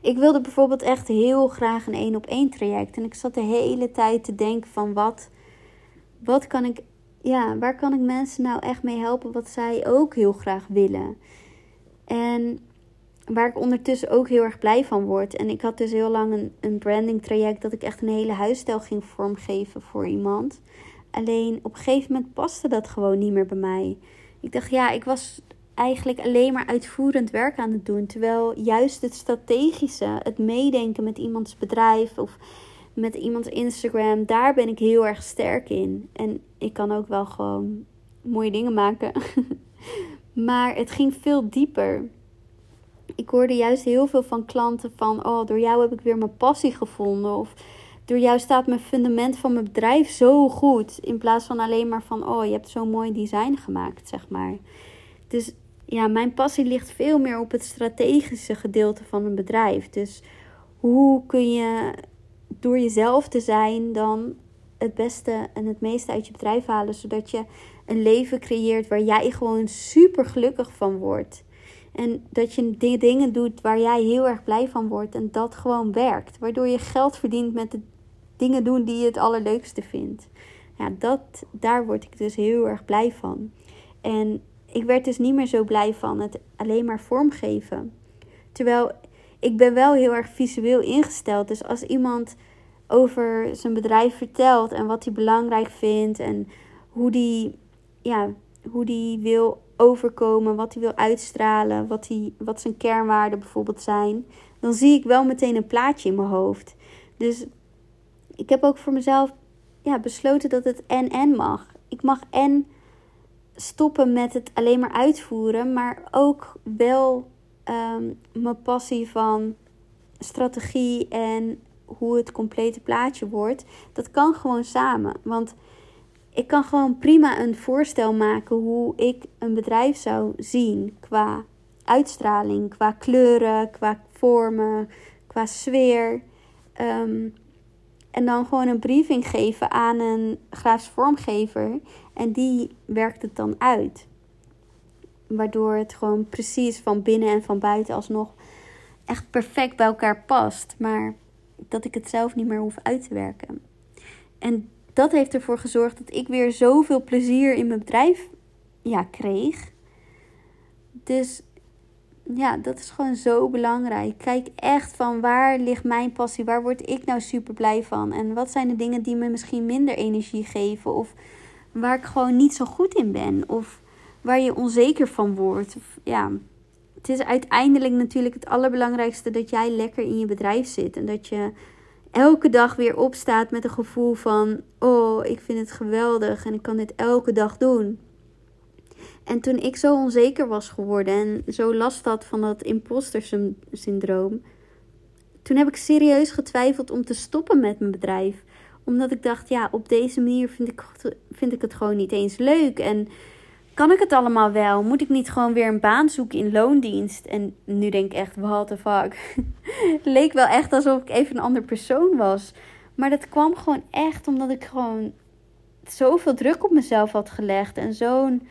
Ik wilde bijvoorbeeld echt heel graag een één op één traject. En ik zat de hele tijd te denken van wat, wat kan ik, ja, waar kan ik mensen nou echt mee helpen wat zij ook heel graag willen. En waar ik ondertussen ook heel erg blij van word. En ik had dus heel lang een, een branding traject dat ik echt een hele huisstijl ging vormgeven voor iemand. Alleen op een gegeven moment paste dat gewoon niet meer bij mij. Ik dacht, ja, ik was eigenlijk alleen maar uitvoerend werk aan het doen. Terwijl juist het strategische, het meedenken met iemands bedrijf of met iemands Instagram, daar ben ik heel erg sterk in. En ik kan ook wel gewoon mooie dingen maken. maar het ging veel dieper. Ik hoorde juist heel veel van klanten van, oh, door jou heb ik weer mijn passie gevonden. Of door jou staat mijn fundament van mijn bedrijf zo goed. In plaats van alleen maar van, oh, je hebt zo'n mooi design gemaakt, zeg maar. Dus ja, mijn passie ligt veel meer op het strategische gedeelte van een bedrijf. Dus hoe kun je door jezelf te zijn dan het beste en het meeste uit je bedrijf halen, zodat je een leven creëert waar jij gewoon super gelukkig van wordt. En dat je dingen doet waar jij heel erg blij van wordt en dat gewoon werkt. Waardoor je geld verdient met de dingen doen die je het allerleukste vindt. Ja, dat, daar word ik dus heel erg blij van. En ik werd dus niet meer zo blij van het alleen maar vormgeven. Terwijl ik ben wel heel erg visueel ingesteld. Dus als iemand over zijn bedrijf vertelt en wat hij belangrijk vindt en hoe die, ja, hoe die wil overkomen, wat hij wil uitstralen, wat, hij, wat zijn kernwaarden bijvoorbeeld zijn, dan zie ik wel meteen een plaatje in mijn hoofd. Dus ik heb ook voor mezelf ja, besloten dat het en-en mag. Ik mag en stoppen met het alleen maar uitvoeren, maar ook wel ehm, mijn passie van strategie en hoe het complete plaatje wordt. Dat kan gewoon samen. Want ik kan gewoon prima een voorstel maken hoe ik een bedrijf zou zien qua uitstraling, qua kleuren, qua vormen, qua sfeer. Um, en dan gewoon een briefing geven aan een grafisch vormgever. En die werkt het dan uit. Waardoor het gewoon precies van binnen en van buiten alsnog echt perfect bij elkaar past. Maar dat ik het zelf niet meer hoef uit te werken. En dat heeft ervoor gezorgd dat ik weer zoveel plezier in mijn bedrijf ja, kreeg. Dus ja, dat is gewoon zo belangrijk. Kijk echt van waar ligt mijn passie? Waar word ik nou super blij van? En wat zijn de dingen die me misschien minder energie geven? Of waar ik gewoon niet zo goed in ben? Of waar je onzeker van wordt? Ja, het is uiteindelijk natuurlijk het allerbelangrijkste dat jij lekker in je bedrijf zit. En dat je elke dag weer opstaat met een gevoel van: Oh, ik vind het geweldig en ik kan dit elke dag doen. En toen ik zo onzeker was geworden en zo last had van dat imposter syndroom, toen heb ik serieus getwijfeld om te stoppen met mijn bedrijf. Omdat ik dacht, ja, op deze manier vind ik, vind ik het gewoon niet eens leuk. En kan ik het allemaal wel? Moet ik niet gewoon weer een baan zoeken in loondienst? En nu denk ik echt, what the fuck. leek wel echt alsof ik even een ander persoon was. Maar dat kwam gewoon echt omdat ik gewoon zoveel druk op mezelf had gelegd. En zo'n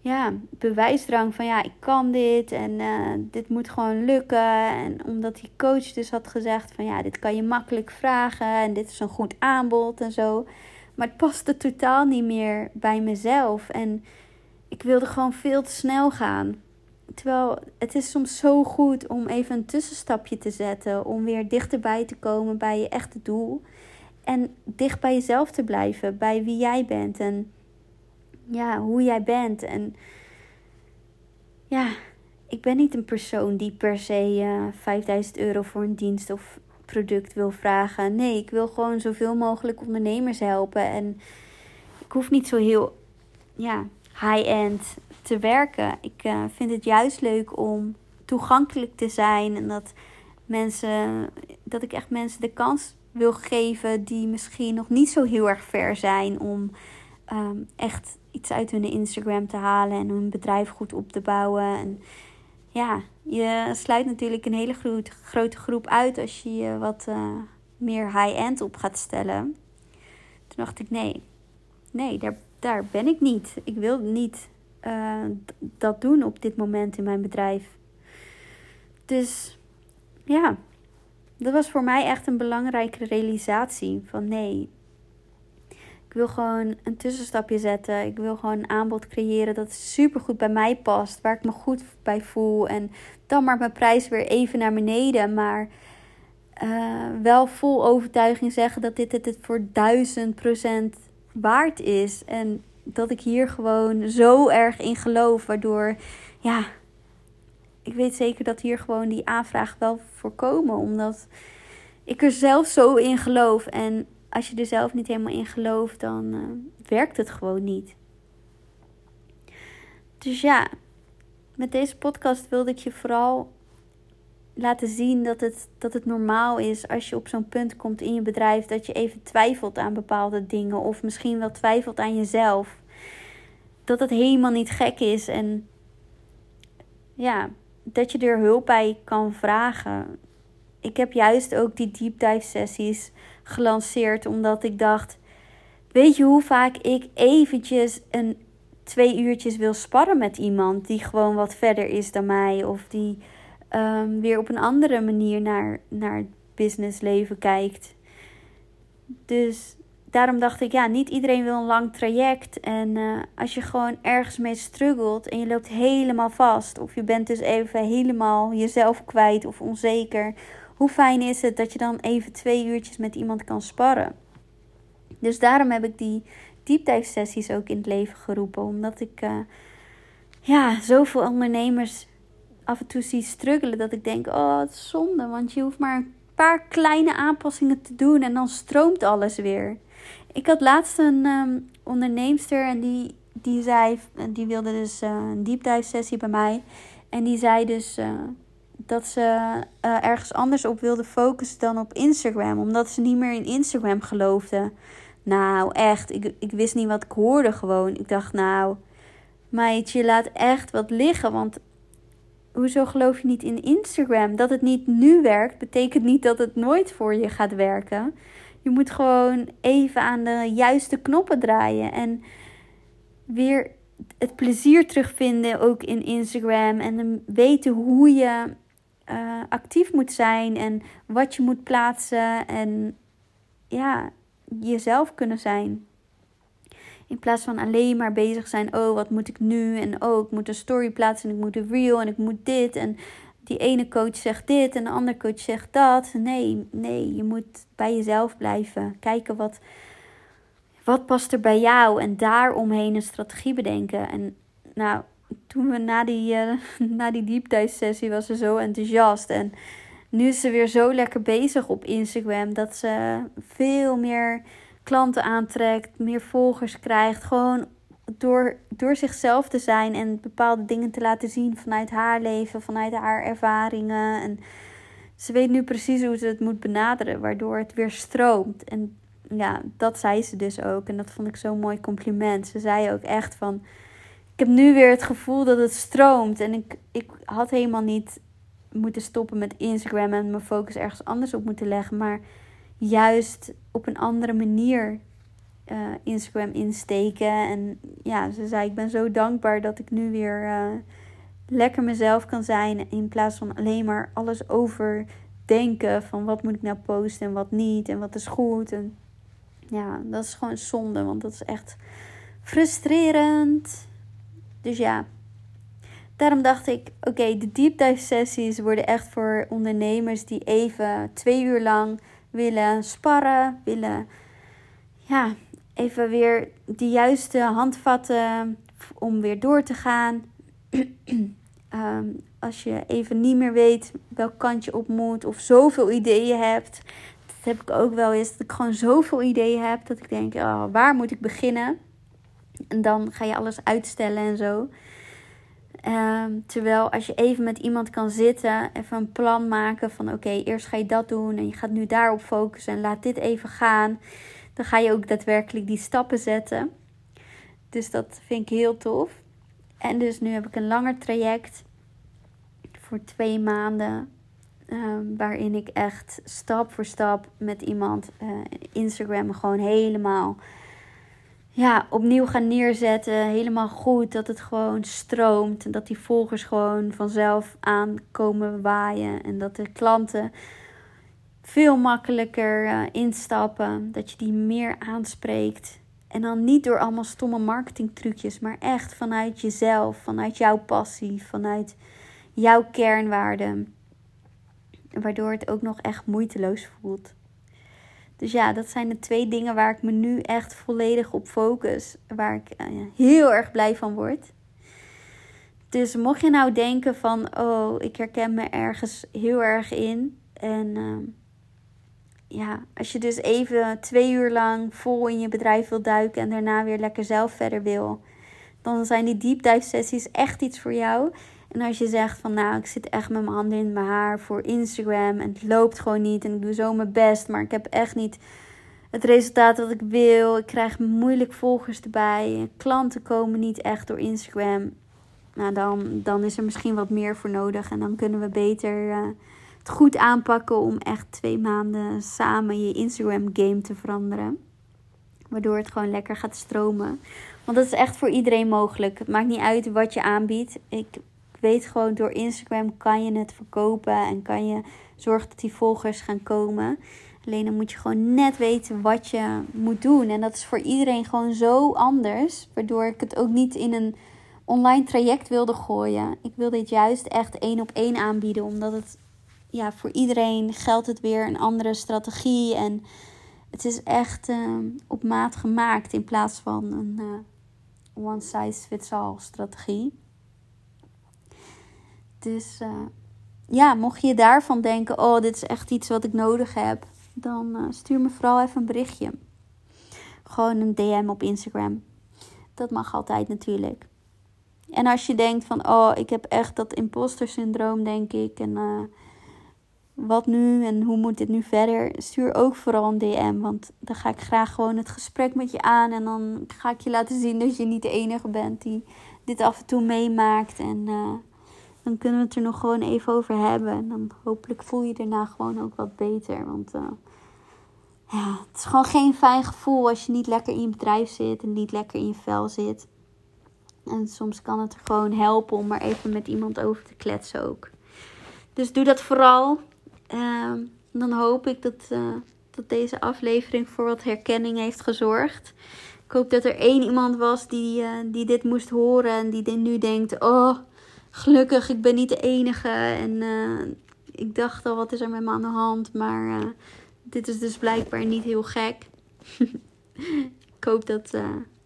ja, bewijsdrang van ja, ik kan dit en uh, dit moet gewoon lukken. En omdat die coach dus had gezegd van ja, dit kan je makkelijk vragen en dit is een goed aanbod en zo. Maar het paste totaal niet meer bij mezelf. En ik wilde gewoon veel te snel gaan. Terwijl het is soms zo goed om even een tussenstapje te zetten. Om weer dichterbij te komen bij je echte doel. En dicht bij jezelf te blijven. Bij wie jij bent. En ja, hoe jij bent. En ja, ik ben niet een persoon die per se uh, eh, 5000 euro voor een dienst of product wil vragen. Nee, ik wil gewoon zoveel mogelijk ondernemers helpen. En ik hoef niet zo heel ja, high-end te werken. Ik uh, vind het juist leuk om toegankelijk te zijn. En dat mensen, dat ik echt mensen de kans wil geven die misschien nog niet zo heel erg ver zijn om um, echt iets uit hun Instagram te halen en hun bedrijf goed op te bouwen. En ja, je sluit natuurlijk een hele grote groep uit als je je wat uh, meer high-end op gaat stellen. Toen dacht ik, nee, nee, daar, daar ben ik niet. Ik wil niet uh, dat doen op dit moment in mijn bedrijf. Dus ja, dat was voor mij echt een belangrijke realisatie. Van nee, ik wil gewoon een tussenstapje zetten. Ik wil gewoon een aanbod creëren dat super goed bij mij past. Waar ik me goed bij voel. En dan maar mijn prijs weer even naar beneden. Maar uh, wel vol overtuiging zeggen dat dit het voor duizend procent waard is. En dat ik hier gewoon zo erg in geloof. Waardoor, ja, ik weet zeker dat hier gewoon die aanvraag wel voorkomen. Omdat ik er zelf zo in geloof. En als je er zelf niet helemaal in gelooft, dan uh, werkt het gewoon niet. Dus ja, met deze podcast wilde ik je vooral laten zien dat het, dat het normaal is als je op zo'n punt komt in je bedrijf dat je even twijfelt aan bepaalde dingen of misschien wel twijfelt aan jezelf. Dat het helemaal niet gek is en ja, dat je er hulp bij kan vragen. Ik heb juist ook die deep dive sessies gelanceerd omdat ik dacht, weet je hoe vaak ik eventjes een twee uurtjes wil sparren met iemand die gewoon wat verder is dan mij of die um, weer op een andere manier naar, naar het businessleven kijkt. Dus daarom dacht ik, ja, niet iedereen wil een lang traject. En uh, als je gewoon ergens mee struggelt en je loopt helemaal vast, of je bent dus even helemaal jezelf kwijt of onzeker, hoe fijn is het dat je dan even twee uurtjes met iemand kan sparren? Dus daarom heb ik die deep sessies ook in het leven geroepen. Omdat ik uh, ja, zoveel ondernemers af en toe zie struggelen. Dat ik denk, oh, het is zonde. Want je hoeft maar een paar kleine aanpassingen te doen en dan stroomt alles weer. Ik had laatst een um, onderneemster en die, die zei, die wilde dus uh, een deep dive sessie bij mij. En die zei dus, uh, dat ze uh, ergens anders op wilde focussen dan op Instagram. Omdat ze niet meer in Instagram geloofde. Nou, echt. Ik, ik wist niet wat ik hoorde gewoon. Ik dacht, nou, meid, je laat echt wat liggen. Want hoezo geloof je niet in Instagram? Dat het niet nu werkt, betekent niet dat het nooit voor je gaat werken. Je moet gewoon even aan de juiste knoppen draaien. En weer het plezier terugvinden ook in Instagram. En weten hoe je uh, actief moet zijn en wat je moet plaatsen en ja, jezelf kunnen zijn. In plaats van alleen maar bezig zijn, oh wat moet ik nu en oh ik moet een story plaatsen en ik moet een reel en ik moet dit en die ene coach zegt dit en de andere coach zegt dat. Nee, nee, je moet bij jezelf blijven. Kijken wat, wat past er bij jou en daaromheen een strategie bedenken. En nou, toen we na die, uh, na die deep dive sessie was ze zo enthousiast. En nu is ze weer zo lekker bezig op Instagram. Dat ze veel meer klanten aantrekt, meer volgers krijgt. Gewoon door, door zichzelf te zijn en bepaalde dingen te laten zien vanuit haar leven, vanuit haar ervaringen. En ze weet nu precies hoe ze het moet benaderen, waardoor het weer stroomt. En ja, dat zei ze dus ook. En dat vond ik zo'n mooi compliment. Ze zei ook echt van ik heb nu weer het gevoel dat het stroomt. En ik, ik had helemaal niet moeten stoppen met Instagram en mijn focus ergens anders op moeten leggen. Maar juist op een andere manier uh, Instagram insteken. En ja, ze zei: Ik ben zo dankbaar dat ik nu weer uh, lekker mezelf kan zijn. In plaats van alleen maar alles overdenken: van wat moet ik nou posten en wat niet. En wat is goed. En ja, dat is gewoon zonde, want dat is echt frustrerend. Dus ja, daarom dacht ik, oké, de deep dive sessies worden echt voor ondernemers die even twee uur lang willen sparren, willen ja, even weer de juiste handvatten om weer door te gaan. Ehm, als je even niet meer weet welk kant je op moet of zoveel ideeën hebt. Dat heb ik ook wel eens. Dat ik gewoon zoveel ideeën heb dat ik denk, oh, waar moet ik beginnen? En dan ga je alles uitstellen en zo. Ehm, terwijl als je even met iemand kan zitten, even een plan maken van oké, eerst ga je dat doen en je gaat nu daarop focussen en laat dit even gaan. Dan ga je ook daadwerkelijk die stappen zetten. Dus dat vind ik heel tof. En dus nu heb ik een langer traject voor twee maanden. Ehm, waarin ik echt stap voor stap met iemand uh, Instagram gewoon helemaal ja, opnieuw ga neerzetten. Helemaal goed. Dat het gewoon stroomt. En dat die volgers gewoon vanzelf aankomen waaien. En dat de klanten veel makkelijker uh, instappen. Dat je die meer aanspreekt. En dan niet door allemaal stomme marketingtrucjes, maar echt vanuit jezelf, vanuit jouw passie, vanuit jouw kernwaarden. Waardoor het ook nog echt moeiteloos voelt. Dus ja, dat zijn de twee dingen waar ik me nu echt volledig op focus. Waar ik uh, heel erg blij van word. Dus mocht je nou denken van, oh, ik herken me ergens heel erg in. En uh, ja, als je dus even twee uur lang vol in je bedrijf wil duiken en daarna weer lekker zelf verder wil, dan zijn die deep dive sessies echt iets voor jou. En als je zegt van nou, ik zit echt met mijn handen in mijn haar voor Instagram en het loopt gewoon niet en ik doe zo mijn best, maar ik heb echt niet het resultaat dat ik wil. Ik krijg moeilijk volgers erbij. Klanten komen niet echt door Instagram. Nou, dan, dan is er misschien wat meer voor nodig en dan kunnen we beter uh, het goed aanpakken om echt twee maanden samen je Instagram game te veranderen. Waardoor het gewoon lekker gaat stromen. Want dat is echt voor iedereen mogelijk. Het maakt niet uit wat je aanbiedt. Ik weet gewoon door Instagram kan je het verkopen en kan je zorgen dat die volgers gaan komen. Alleen dan moet je gewoon net weten wat je moet doen. En dat is voor iedereen gewoon zo anders. Waardoor ik het ook niet in een online traject wilde gooien. Ik wil dit juist echt één op één aanbieden. Omdat het ja, voor iedereen geldt het weer een andere strategie. En het is echt uh, op maat gemaakt in plaats van een uh, one size fits all strategie. Dus ja, mocht je daarvan denken: oh, dit is echt iets wat ik nodig heb, dan stuur me vooral even een berichtje. Gewoon een DM op Instagram. Dat mag altijd natuurlijk. En als je denkt van, oh, ik heb echt dat imposter syndroom, denk ik. En wat nu en hoe moet dit nu verder? Stuur ook vooral een DM. Want dan ga ik graag gewoon het gesprek met je aan. En dan ga ik je laten zien dat je niet de enige bent die dit af en toe meemaakt. En dan kunnen we het er nog gewoon even over hebben. En dan hopelijk voel je daarna gewoon ook wat beter. Want uh, ja, het is gewoon geen fijn gevoel als je niet lekker in je bedrijf zit en niet lekker in je vel zit. En soms kan het er gewoon helpen om maar even met iemand over te kletsen ook. Dus doe dat vooral. Uh, dan hoop ik dat, uh, dat deze aflevering voor wat herkenning heeft gezorgd. Ik hoop dat er één iemand was die, uh, die dit moest horen en die nu denkt: Oh, gelukkig, ik ben niet de enige. En eh, ik dacht al, wat is er met me aan de hand? Maar dit is dus blijkbaar niet heel gek. ik hoop dat,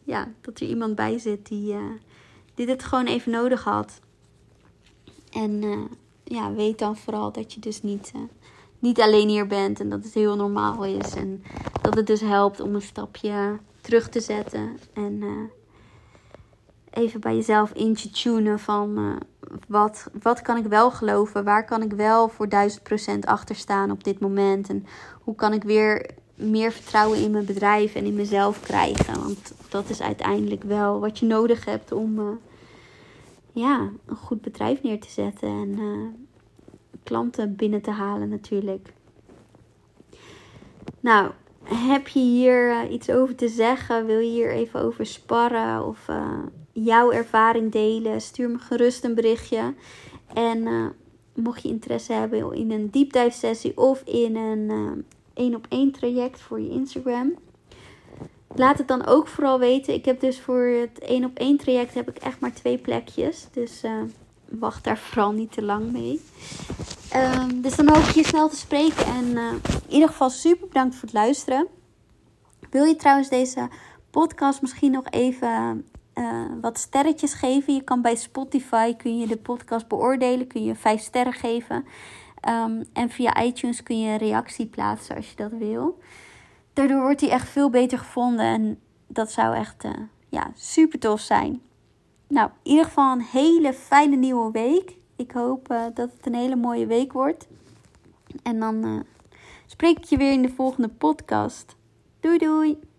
ja, dat er iemand bij zit die, die dit gewoon even nodig had. En ja, weet dan vooral dat je dus niet, niet alleen hier bent en dat het heel normaal is. En dat het dus helpt om een stapje terug te zetten. En even bij jezelf in te tunen van uh, wat, wat kan ik wel geloven? Waar kan ik wel voor 1000% achter staan op dit moment? En hoe kan ik weer meer vertrouwen in mijn bedrijf en in mezelf krijgen? Want dat is uiteindelijk wel wat je nodig hebt om ja, een goed bedrijf neer te zetten en uh, klanten binnen te halen natuurlijk. Nou, heb je hier iets over te zeggen? Wil je hier even over sparren of jouw ervaring delen? Stuur me gerust een berichtje. En mocht je interesse hebben in een deep dive sessie of in een één op één traject voor je Instagram, laat het dan ook vooral weten. Ik heb dus voor het 1 op 1 traject heb ik echt maar twee plekjes. Dus uh, wacht daar vooral niet te lang mee. Um, dus dan hoop ik je snel te spreken. En uh, in ieder geval super bedankt voor het luisteren. Wil je trouwens deze podcast misschien nog even uh, wat sterretjes geven? Je kan bij Spotify kun je de podcast beoordelen. Kun je vijf sterren geven. Um, en via iTunes kun je een reactie plaatsen als je dat wil. Daardoor wordt hij echt veel beter gevonden. En dat zou echt uh, ja, super tof zijn. Nou, in ieder geval een hele fijne nieuwe week. Ik hoop uh, dat het een hele mooie week wordt. En dan spreek ik je weer in de volgende podcast. Doei doei!